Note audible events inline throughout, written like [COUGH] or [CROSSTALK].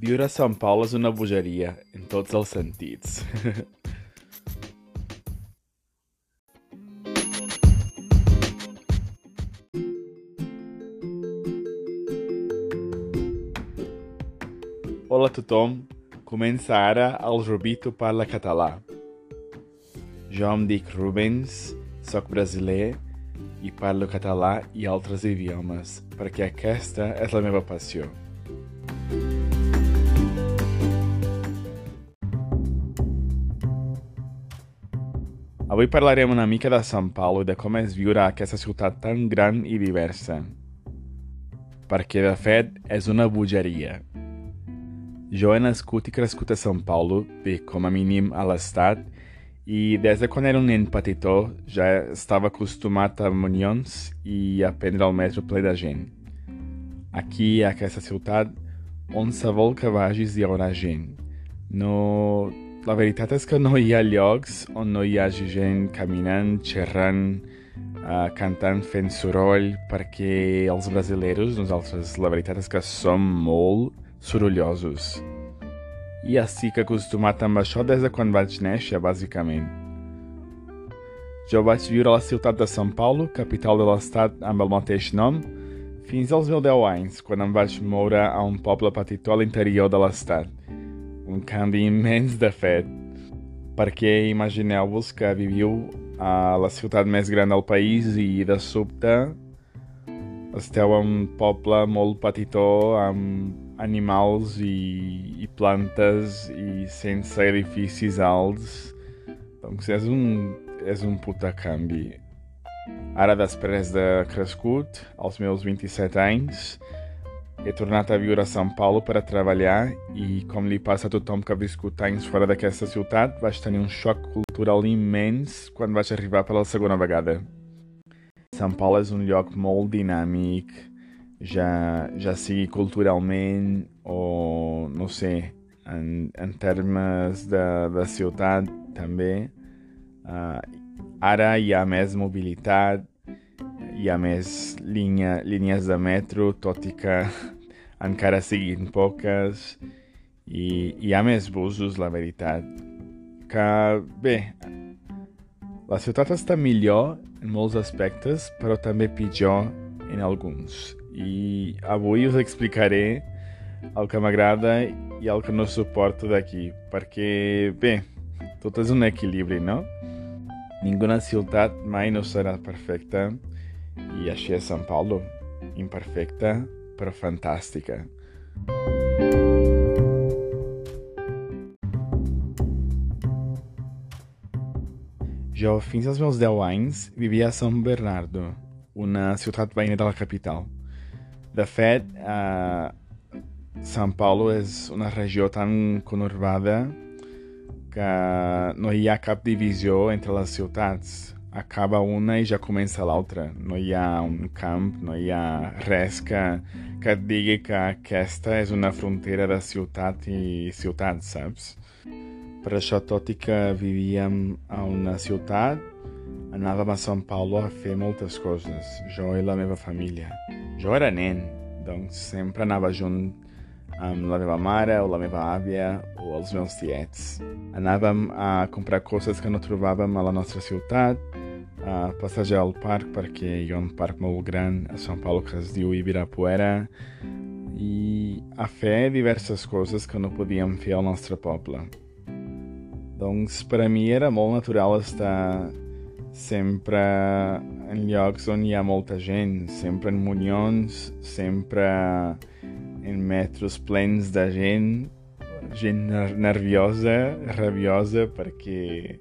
Viure a Sant Pau és una bogeria, en tots els sentits. Hola a tothom, comença ara el Rubito Parla Català. Jo em dic Rubens, sóc brasiler i parlo català i altres idiomes, perquè aquesta és la meva passió. Avui parlarem una mica de Sant Paulo i de com és viure a aquesta ciutat tan gran i diversa. Perquè, de fet, és una bogeria. Jo he nascut i crescut a Sant Paulo, bé, com a mínim a l'estat, i des de quan era un nen petitó ja estava acostumat a reunions i a prendre el metro ple de gent. Aquí, a aquesta ciutat, on se vol que vagis hi haurà gent. No... La veritat és que no hi ha llocs on no hi hagi gent caminant, xerrant, uh, cantant, fent soroll, perquè els brasileros, nosaltres, la veritat és que som molt sorollosos. I estic acostumat amb això des de quan vaig néixer, bàsicament. Jo vaig viure a la ciutat de São Paulo, capital de l'estat amb el mateix nom, fins als meus 10 anys, quan em vaig moure a un poble petitó a l'interior de l'estat. Un canvi immens, de fet, perquè imagineu-vos que viviu a la ciutat més gran del país i de sobte esteu en un poble molt petitó amb animals i, i plantes i sense edificis alts. Doncs és un, és un puta canvi. Ara, després de crescut, als meus 27 anys, he tornat a viure a Sant Paulo per a treballar i, com li passa a tothom que viscut anys fora d'aquesta ciutat, vaig tenir un xoc cultural immens quan vaig arribar per la segona vegada. Sant Paulo és un lloc molt dinàmic, ja, ja sigui culturalment o, no sé, en, en termes de, de ciutat també. Uh, ara hi ha més mobilitat, hi ha de metro, tot que encara siguin poques, i hi ha més busos, la veritat. Que, bé, la ciutat està millor en molts aspectes, però també pitjor en alguns. I avui us explicaré el que m'agrada i el que no suporto d'aquí, perquè, bé, tot és un equilibri, no? Ninguna ciutat mai no serà perfecta, i així és Sant Paulo, imperfecta però fantàstica. Jo, fins als meus 10 anys, vivia a São Bernardo, una ciutat veïna de la capital. De fet, eh, Sant Paulo és una regió tan conurbada que no hi ha cap divisió entre les ciutats acaba una i ja comença l'altra. No hi ha un camp, no hi ha res que, que et digui que aquesta és una frontera de ciutat i ciutat, saps? Per això, tot i que vivíem a una ciutat, anàvem a Sant Paulo a fer moltes coses, jo i la meva família. Jo era nen, doncs sempre anava junt amb la meva mare o la meva àvia o els meus tiets. Anàvem a comprar coses que no trobàvem a la nostra ciutat, a passejar al parc perquè hi ha un parc molt gran a Sant Paulo que es diu Ibirapuera i a fer diverses coses que no podíem fer al nostre poble. Doncs per a mi era molt natural estar sempre en llocs on hi ha molta gent, sempre en munions, sempre en metros plens de gent, gent nerviosa, rabiosa, perquè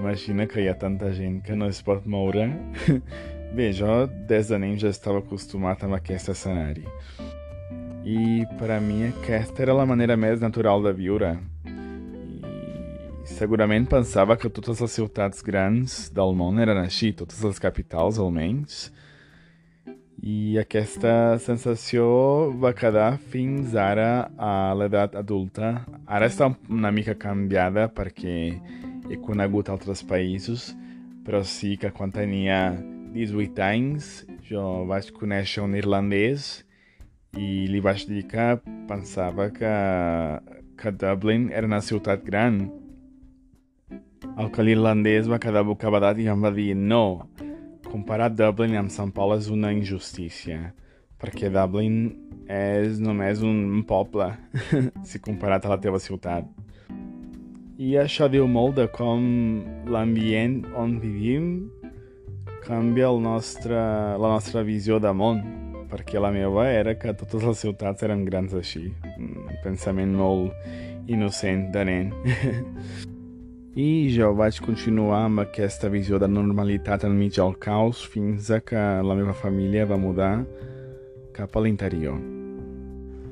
Imagina que hi ha tanta gent que no es pot moure. [LAUGHS] Bé, jo des de nen ja estava acostumat amb aquest escenari. I per a mi aquesta era la manera més natural de viure. I segurament pensava que totes les ciutats grans del món eren així, totes les capitals almenys. I aquesta sensació va quedar fins ara a l'edat adulta. Ara està una mica canviada perquè he conegut altres països, però sí que quan tenia 18 anys jo vaig conèixer un irlandès i li vaig dir que pensava que, que Dublin era una ciutat gran. El que l'irlandès va quedar bocabadat i em va dir no, comparar Dublin amb Sant Pol és una injustícia, perquè Dublin és només un poble, [LAUGHS] si comparat a la ciutat. I això diu molt de com l'ambient on vivim canvia el nostre, la nostra visió de món perquè la meva era que totes les ciutats eren grans així. Un pensament molt innocent de nen. [LAUGHS] I jo vaig continuar amb aquesta visió de normalitat enmig del caos fins a que la meva família va mudar cap a l'interior.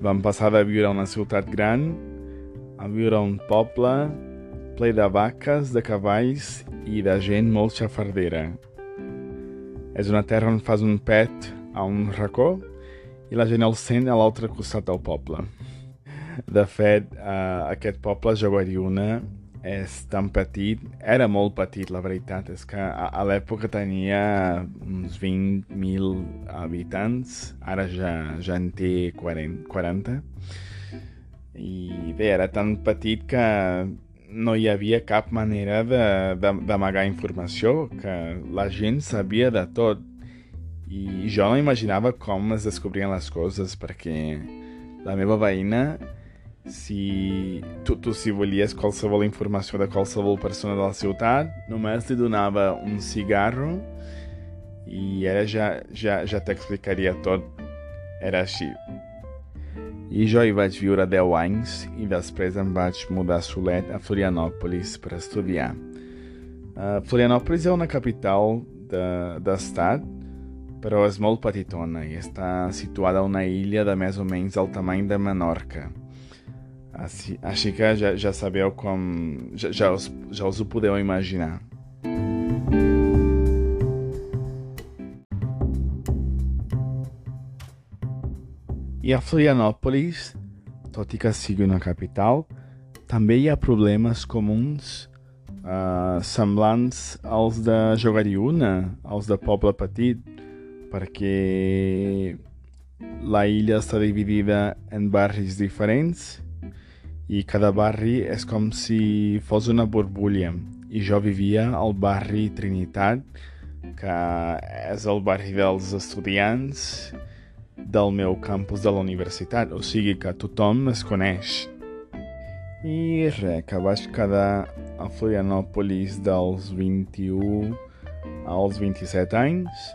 Vam passar de viure a una ciutat gran a viure a un poble ple de vaques, de cavalls i de gent molt xafardera. És una terra on fas un pet a un racó i la gent el sent a l'altre costat del poble. De fet, uh, aquest poble, Joguariuna, és tan petit, era molt petit, la veritat, és que a, a l'època tenia uns 20.000 habitants, ara ja, ja en té 40, 40, i bé, era tan petit que no hi havia cap manera d'amagar informació, que la gent sabia de tot, i jo no imaginava com es descobrien les coses, perquè la meva veïna, si tu, tu si volies qualsevol informació de qualsevol persona de la ciutat, només li donava un cigarro i ella ja, ja, ja t'explicaria tot. Era així. I jo hi vaig viure 10 anys i després em vaig mudar solet a Florianòpolis per estudiar. Uh, Florianòpolis és una capital d'estat de, però és molt petitona i està situada a una illa de més o menys el tamany de Menorca. Així, així que ja, ja sabeu com... Ja, ja, us, ja us ho podeu imaginar. I a Florianòpolis, tot i que sigui una capital, també hi ha problemes comuns uh, semblants als de Jogariuna, als de Poble Petit, perquè la illa està dividida en barris diferents i cada barri és com si fos una burbulla. I jo vivia al barri Trinitat que és el barri dels estudiants del meu campus de la universitat, o sigui que tothom es coneix. I res, que vaig quedar a Florianòpolis dels 21 als 27 anys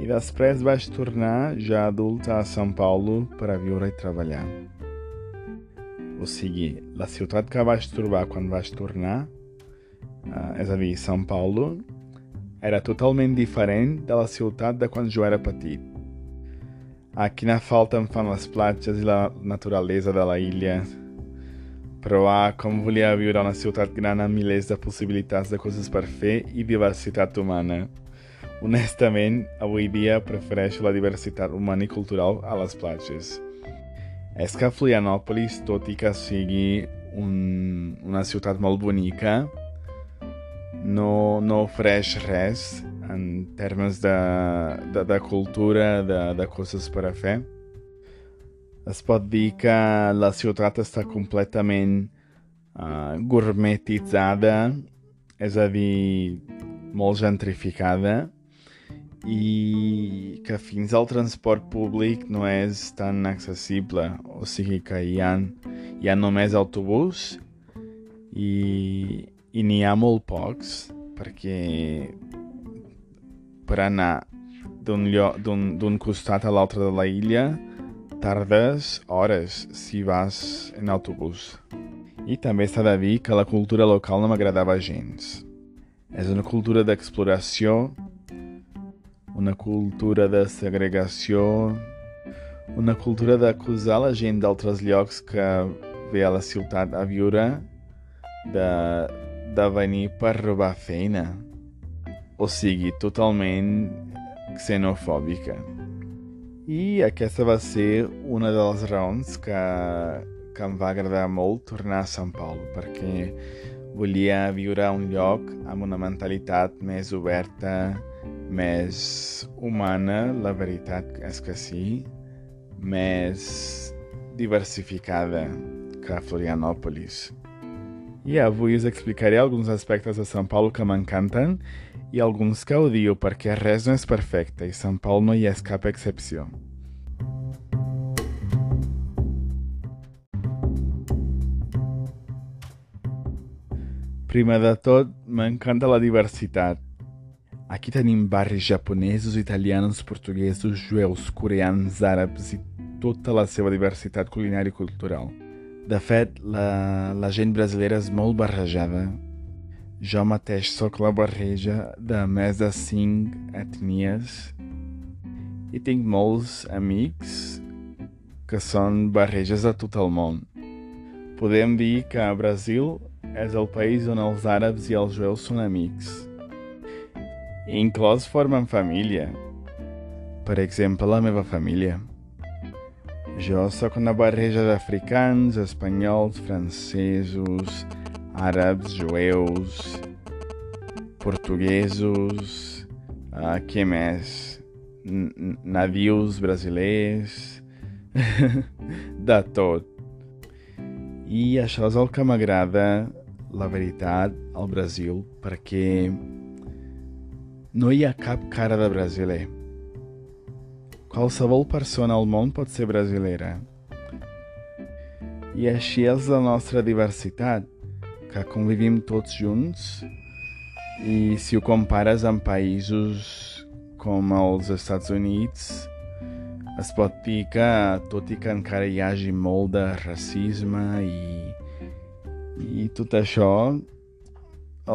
i després vaig tornar ja adult a São Paulo per a viure i treballar. O sigui, la ciutat que vaig trobar quan vaig tornar, uh, és a dir, São Paulo, era totalment diferent de la ciutat de quan jo era petit. A quina falta em fan les platges i la naturalesa de la illa. Però ah, com volia viure a una ciutat gran amb milers de possibilitats de coses per fer i diversitat humana. Honestament, avui dia prefereixo la diversitat humana i cultural a les platges. És que Florianòpolis, tot i que sigui un, una ciutat molt bonica, no, no ofereix res en termes de, de, de cultura, de, de coses per a fer. Es pot dir que la ciutat està completament uh, gourmetitzada, és a dir, molt gentrificada, i que fins al transport públic no és tan accessible, o sigui que hi ha, hi ha només autobús i, i n'hi ha molt pocs perquè per anar d'un costat a l'altre de la illa tardes hores si vas en autobús. I també s'ha de dir que la cultura local no m'agradava gens. És una cultura d'exploració una cultura de segregació, una cultura d'acusar la gent d'altres llocs que ve a la ciutat a viure de, de venir per robar feina. O sigui, totalment xenofòbica. I aquesta va ser una de les raons que, que em va agradar molt tornar a Sant Pol, perquè volia viure a un lloc amb una mentalitat més oberta, més humana, la veritat és que sí, més diversificada que Florianópolis. I avui us explicaré alguns aspectes de São Paulo que m'encanten i alguns que odio perquè res no és perfecte i São Paulo no hi és cap excepció. Primer de tot, m'encanta la diversitat. Aquí tenim barris japonesos, italians, portuguesos, jueus, coreans, àrabs i tota la seva diversitat culinària i cultural. De fet, la, la gent brasilera és molt barrejada. Jo mateix sóc la barreja de més de cinc etnies i tinc molts amics que són barreges de tot el món. Podem dir que Brasil és el país on els àrabs i els jueus són amics. Inclòs formen família. Per exemple, la meva família. Jo sóc una barreja d'africans, espanyols, francesos, àrabs, jueus, portuguesos, uh, què més? N nadius brasilers, [LAUGHS] de tot. I això és el que m'agrada, la veritat, al Brasil, perquè no hi ha cap cara de brasiler Qualsevol persona al món pot ser brasilera. I així és la nostra diversitat, que convivim tots junts i si ho compares amb països com els Estats Units, es pot dir que, tot i que encara hi hagi molt de racisme i, i tot això,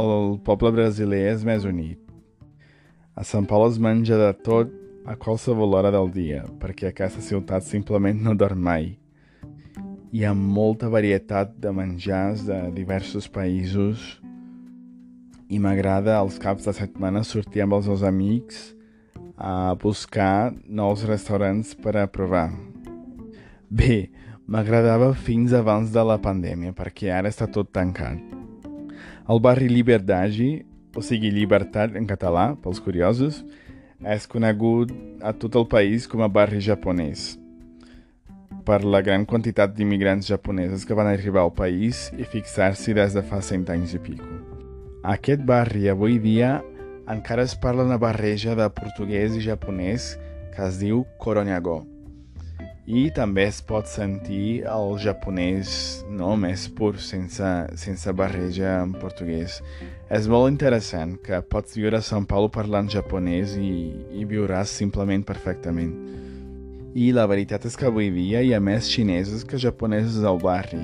el poble brasiler és més unit. A Sant Pau es menja de tot a qualsevol hora del dia, perquè aquesta ciutat simplement no dorm mai. Hi ha molta varietat de menjars de diversos països i m'agrada els caps de setmana sortir amb els meus amics a buscar nous restaurants per a provar. Bé, m'agradava fins abans de la pandèmia, perquè ara està tot tancat. El barri Liberdade, o sigui Llibertat en català, pels curiosos, és conegut a tot el país com a barri japonès per la gran quantitat d'immigrants japonesos que van arribar al país i fixar-s'hi des de fa cent anys i pico. Aquest barri avui dia encara es parla una barreja de portuguès i japonès que es diu Koronyago i també es pot sentir el japonès no, més pur, sense, sense barreja en portuguès. És molt interessant que pots viure a São Paulo parlant japonès i, i viuràs simplement perfectament. I la veritat és que avui dia hi ha més xinesos que japonesos al barri,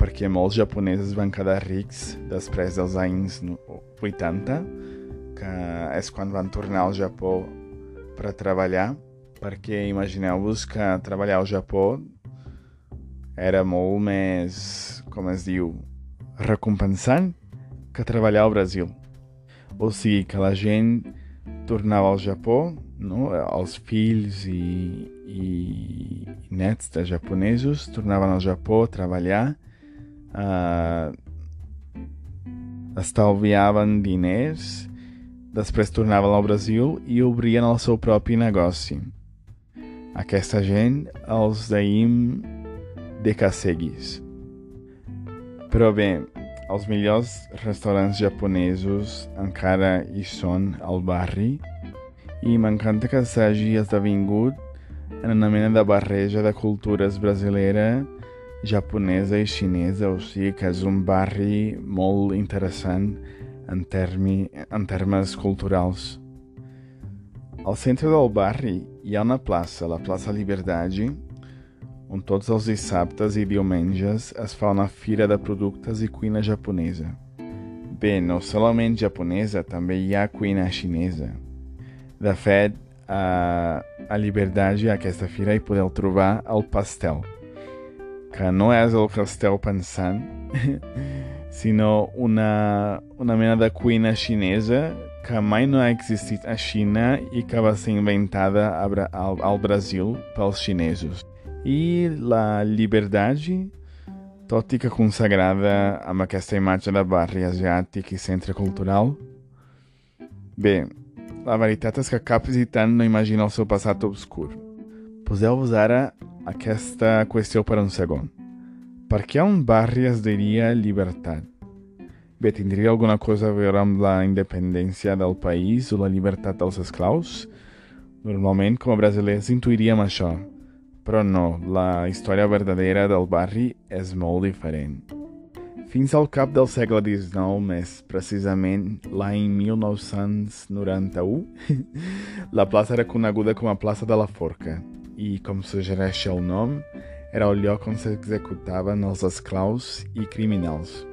perquè molts japonesos van quedar rics després dels anys 80, que és quan van tornar al Japó per treballar, perquè imagineu-vos que treballar al Japó era molt més, com es diu, recompensant que treballar al Brasil. O sigui que la gent tornava al Japó, no? els fills i, i nets de japonesos tornaven al Japó a treballar, eh, estalviaven diners, després tornaven al Brasil i obrien el seu propi negoci. Aquesta gent els deim decasseguis. Però bé, els millors restaurants japonesos encara hi són al barri i m'encanta que s'hagi esdevingut en una mena de barreja de cultures brasilera, japonesa i xinesa, o sigui que és un barri molt interessant en, termi, en termes culturals. Al centre del barri hi ha una plaça, la plaça Liberdade, on tots els dissabtes i diumenges es fa una fira de productes i cuina japonesa. Bé, no solament japonesa, també hi ha cuina xinesa. De fet, a, a Liberdade, aquesta fira, hi podeu trobar el pastel, que no és el que esteu pensant, [LAUGHS] sinó una, una mena de cuina xinesa que mai no ha existit a Xina i que va ser inventada al, al Brasil pels xinesos. I la llibertat, tot i que consagrada amb aquesta imatge de barri asiàtic i centre cultural, bé, la veritat és que cap visitant no imagina el seu passat obscur. Poseu-vos ara aquesta qüestió per un segon. Per què un barri es diria llibertat? Bé, tindria alguna cosa a veure amb la independència del país o la llibertat dels esclaus? Normalment, com a brasilers, intuiríem això, però no, la història verdadera del barri és molt diferent. Fins al cap del segle XIX, més precisament l'any 1991, [LAUGHS] la plaça era coneguda com a plaça de la Forca i, com suggereix el nom, era el lloc on s'executaven els esclaus i criminals.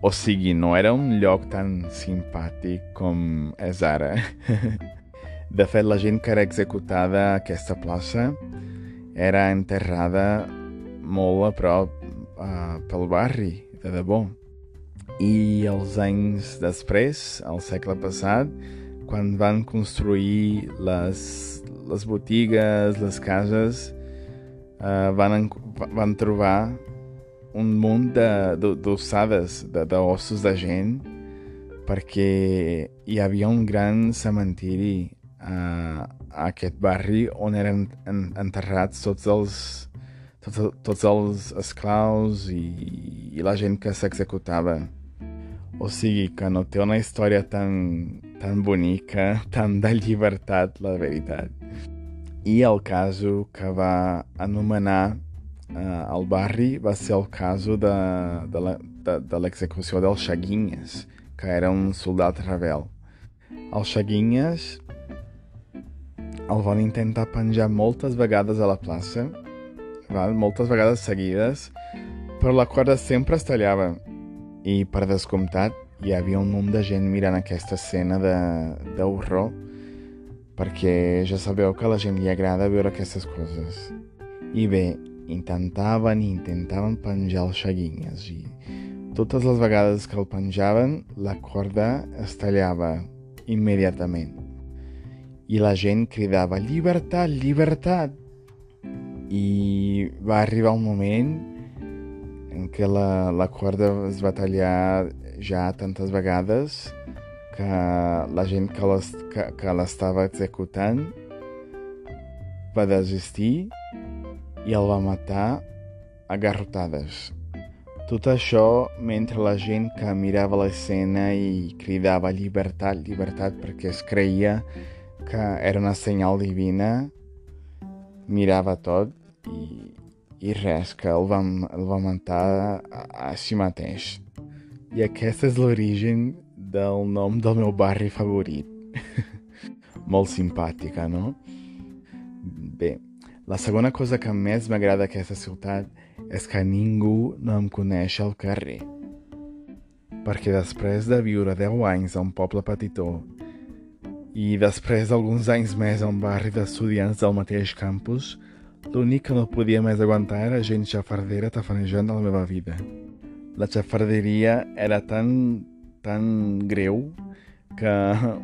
O sigui, no era un lloc tan simpàtic com és ara. [LAUGHS] De fet, la gent que era executada a aquesta plaça era enterrada molt a prop uh, pel barri, de debò. I els anys després, al segle passat, quan van construir les, les botigues, les cases, uh, van, van trobar un munt d'ossades, de, d'ossos de, de gent, perquè hi havia un gran cementiri a, a aquest barri on eren enterrats tots els, tots, tots els esclaus i, i la gent que s'executava. [LAUGHS] O sigui, que no té una història tan, tan bonica, tan de llibertat, la veritat. I el cas que va anomenar eh, el barri va ser el cas de, de l'execució del Chaguinhas, que era un soldat rebel. El Chaguinhas el van intentar penjar moltes vegades a la plaça, val? moltes vegades seguides, però la corda sempre es tallava. I, per descomptat, hi havia un munt de gent mirant aquesta escena d'horror, perquè ja sabeu que a la gent li agrada veure aquestes coses. I bé, intentaven i intentaven penjar els xaguinyes i totes les vegades que el penjaven la corda es tallava immediatament i la gent cridava llibertat, llibertat i va arribar un moment en què la, la corda es va tallar ja tantes vegades que la gent que l'estava executant va desistir i el va matar a garrotades. Tot això mentre la gent que mirava l'escena i cridava llibertat, llibertat perquè es creia que era una senyal divina, mirava tot i, i res, que el va, el va matar a, a si mateix. I aquest és l'origen del nom del meu barri favorit. [LAUGHS] Molt simpàtica, no? Bé, la segona cosa que més m'agrada d'aquesta ciutat és que ningú no em coneix al carrer. Perquè després de viure 10 anys a un poble petitó i després d'alguns anys més a un barri d'estudiants del mateix campus, l'únic que no podia més aguantar era gent xafardera tafanejant a meva vida. La xafarderia era tan, tan greu que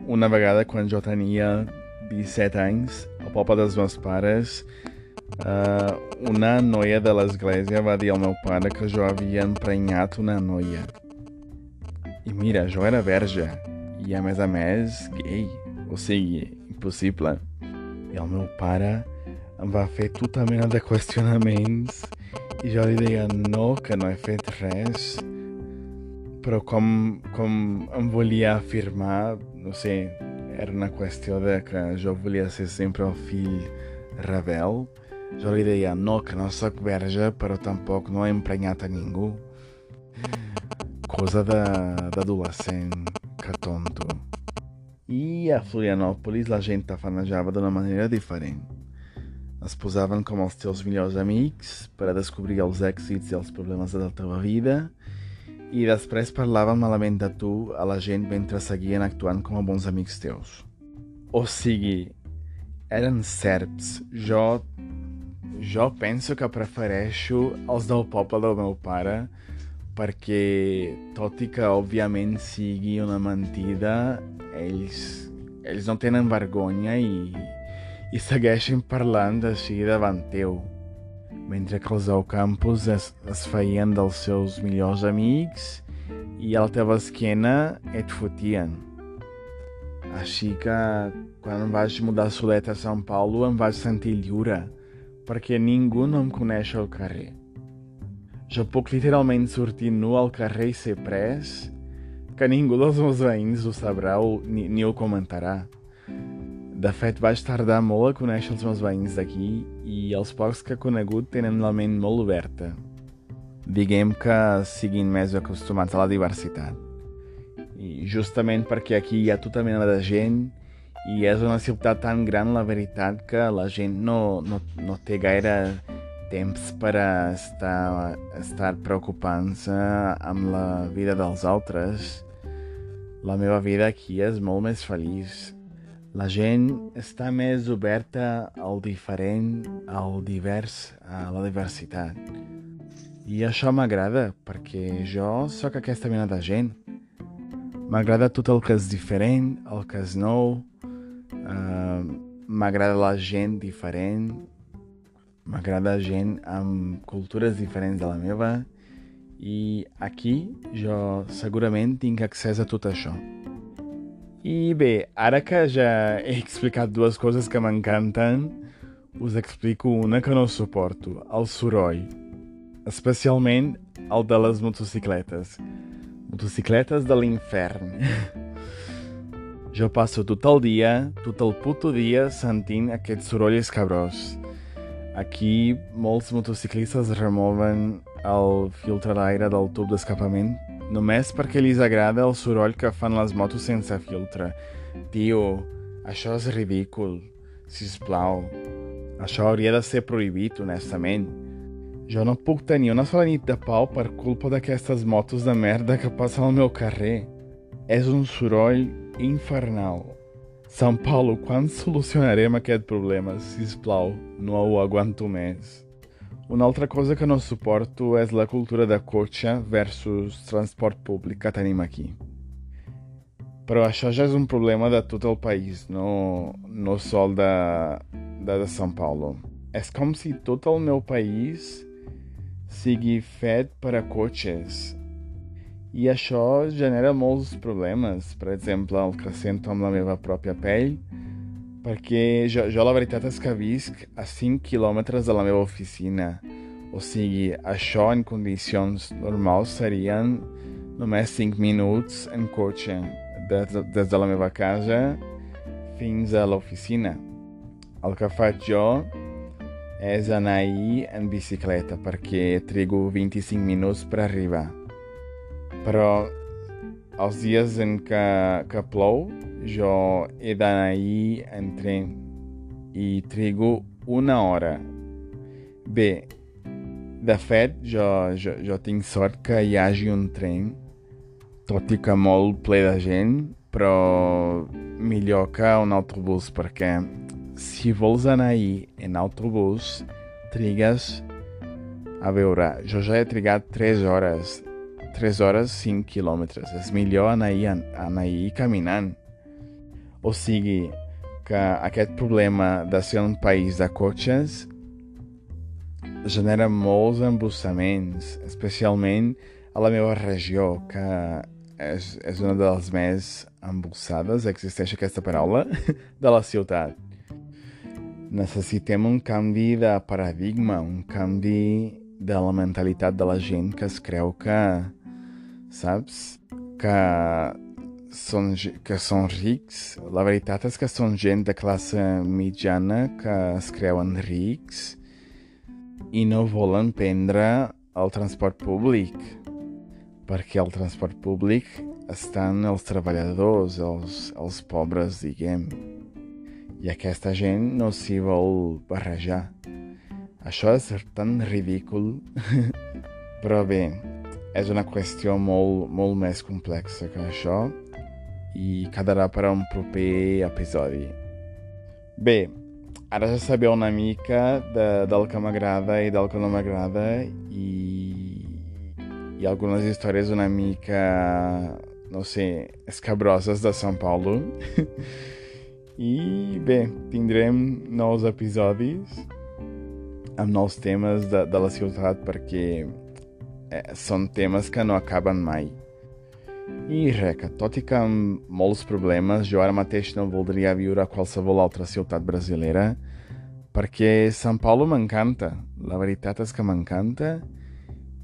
una vegada quan jo tenia 17 anys, al poble dels meus pares, Uh, una noia de l'església va dir al meu pare que jo havia emprenyat una noia. I mira, jo era verge, i a més a més, gay, o sigui, impossible. I el meu em va fer tota mena de qüestionaments i jo li deia no, que no he fet res. Però com, com em volia afirmar, no sé, era una qüestió de que jo volia ser sempre el fill rebel, jo li deia, no, que no sóc verge, però tampoc no he emprenyat a ningú. Cosa d'adolescent, que tonto. I a Florianópolis la gent tafanejava d'una manera diferent. Es posaven com els teus millors amics per a descobrir els èxits i els problemes de la teva vida i després parlaven malament de tu a la gent mentre seguien actuant com a bons amics teus. O sigui, eren serps. Jo jo penso que prefereixo els del poble del meu pare perquè, tot i que òbviament sigui una mentida, ells, ells no tenen vergonya i, i segueixen parlant així davant teu. Mentre que els del campus es, es feien dels seus millors amics i a la teva esquena et fotien. Així que quan vaig mudar solet a Sant Paulo em vaig sentir lliure perquè ningú no em coneix al carrer. Jo puc literalment sortir nu al carrer i ser pres, que ningú dels meus veïns ho sabrà o ni, ni ho comentarà. De fet, vaig tardar molt a conèixer els meus veïns d'aquí i els pocs que he conegut tenen la ment molt oberta. Diguem que siguin més acostumats a la diversitat. I justament perquè aquí hi ha tota mena de gent i és una ciutat tan gran, la veritat, que la gent no, no, no té gaire temps per a estar, estar preocupant-se amb la vida dels altres. La meva vida aquí és molt més feliç. La gent està més oberta al diferent, al divers, a la diversitat. I això m'agrada, perquè jo sóc aquesta mena de gent. M'agrada tot el que és diferent, el que és nou, uh, m'agrada la gent diferent, m'agrada gent amb cultures diferents de la meva i aquí jo segurament tinc accés a tot això. I bé, ara que ja he explicat dues coses que m'encanten, us explico una que no suporto, el soroll. Especialment el de les motocicletes. Motocicletes de l'infern. [LAUGHS] jo passo tot el dia, tot el puto dia, sentint aquest soroll escabrós. Aquí molts motociclistes removen el filtre d'aire del tub d'escapament només perquè li agrada el soroll que fan les motos sense filtre. Tio, això és ridícul. Si plau. Això hauria de ser prohibit, honestament. Jo no puc tenir una sola nit de pau per culpa d'aquestes motos de merda que passen al meu carrer. És un soroll infernal. São Paulo, quan solucionarem aquest problema? Si plau, no ho aguanto més. Una altra cosa que no suporto és la cultura de cotxe versus transport públic que tenim aquí. Però això ja és un problema de tot el país, no, no sol de, de, de São Paulo. És com si tot el meu país sigui fet per a cotxes. I això genera molts problemes. Per exemple, el que sento amb la meva pròpia pell, perquè jo, jo la veritat és que visc a 5 quilòmetres de la meva oficina. O sigui, això en condicions normals serien només 5 minuts en cotxe, des, des de la meva casa fins a l'oficina. El que faig jo és anar ahir en bicicleta perquè trigo 25 minuts per arribar. Però els dies en què, que plou jo he d'anar ahir en tren i trigo una hora. Bé, de fet, jo, jo, jo tinc que hi hagi un tren, tot i que molt ple de gent, que un autobús perquè si vols anar ahir en autobús. A veure, jo ja he trigat 3 hores. 3 hores, 5 quilòmetres. És millor anar ahir. O sigui, que aquest problema de ser un país de cotxes genera molts embossaments, especialment a la meva regió, que és, és una de les més embossades, existeix aquesta paraula, [LAUGHS] de la ciutat. Necessitem un canvi de paradigma, un canvi de la mentalitat de la gent que es creu que, saps, que són, que són rics. La veritat és que són gent de classe mitjana que es creuen rics i no volen prendre el transport públic perquè el transport públic estan els treballadors, els, els pobres, diguem i aquesta gent no s'hi vol barrejar. Això és tan ridícul, [LAUGHS] però bé, és una qüestió molt, molt més complexa que això i quedarà per a un proper episodi. Bé, ara ja sabeu una mica de, del que m'agrada i del que no m'agrada i, i algunes històries una mica, no sé, escabroses de São Paulo. [LAUGHS] I bé, tindrem nous episodis amb nous temes de, de la ciutat perquè eh, que no acaben mai. I que tot i que amb molts problemes, jo ara mateix no voldria viure a qualsevol altra ciutat brasilera perquè Sant Paulo m'encanta. La veritat és que m'encanta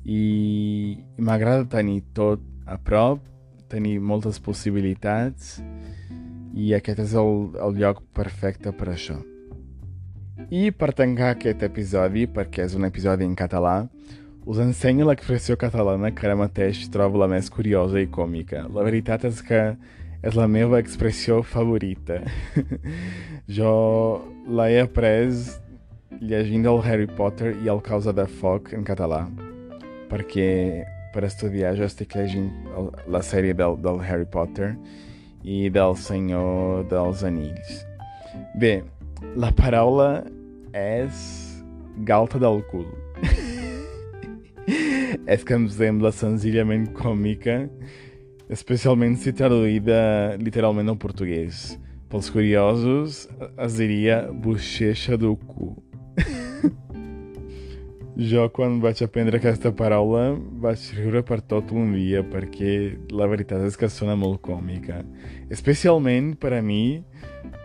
i m'agrada tenir tot a prop, tenir moltes possibilitats i aquest és el, el lloc perfecte per això. I per tancar aquest episodi, perquè és un episodi en català, us ensenyo l'expressió catalana que ara mateix trobo la més curiosa i còmica. La veritat és que és la meva expressió favorita. [LAUGHS] jo la he après llegint el Harry Potter i el Causa de Foc en català, perquè per estudiar jo estic llegint la sèrie del, del Harry Potter i del Senyor dels Anills. Bé, la paraula és galta del cul. És que em sembla senzillament còmica especialment si traduïda literalment al portuguès. Pels curiosos, es diria bochecha do cu. [LAUGHS] jo, quan vaig aprendre aquesta paraula, vaig riure per tot un dia, perquè la veritat és que sona molt còmica. Especialment per a mi,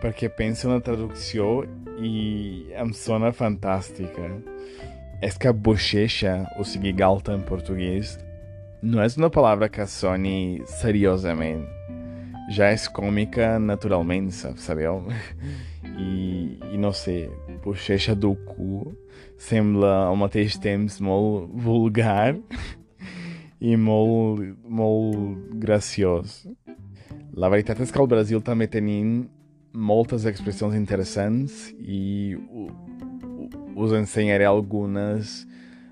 perquè penso en la traducció i em sona fantàstica. És que bochecha, o sigui, galta en portuguès, no és una palavra que soni seriosament. Ja és còmica naturalment, sabeu? I, i no sé, bochecha do cu sembla al mateix temps molt vulgar i molt, molt graciós. La veritat és que al Brasil també tenim moltes expressions interessants i us ensenyaré algunes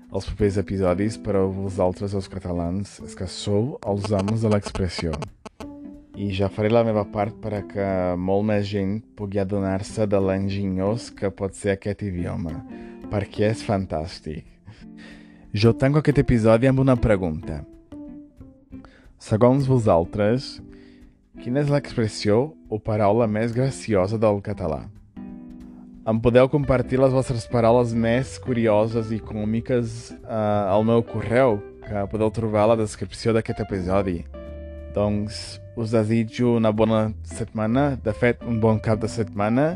els propers episodis, però vosaltres, els catalans, és que sou els amos de l'expressió. I ja faré la meva part per a que molt més gent pugui adonar-se de l'enginyós que pot ser aquest idioma, perquè és fantàstic. Jo tanco aquest episodi amb una pregunta. Segons vosaltres, quina és l'expressió o paraula més graciosa del català? Em podeu compartir les vostres paraules més curioses i còmiques uh, al meu correu, que podeu trobar a la descripció d'aquest episodi. Doncs us desitjo una bona setmana, de fet, un bon cap de setmana,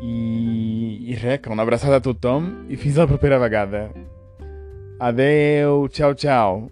i, i res, una abraçada a tothom i fins la propera vegada. Adeu, ciao, ciao.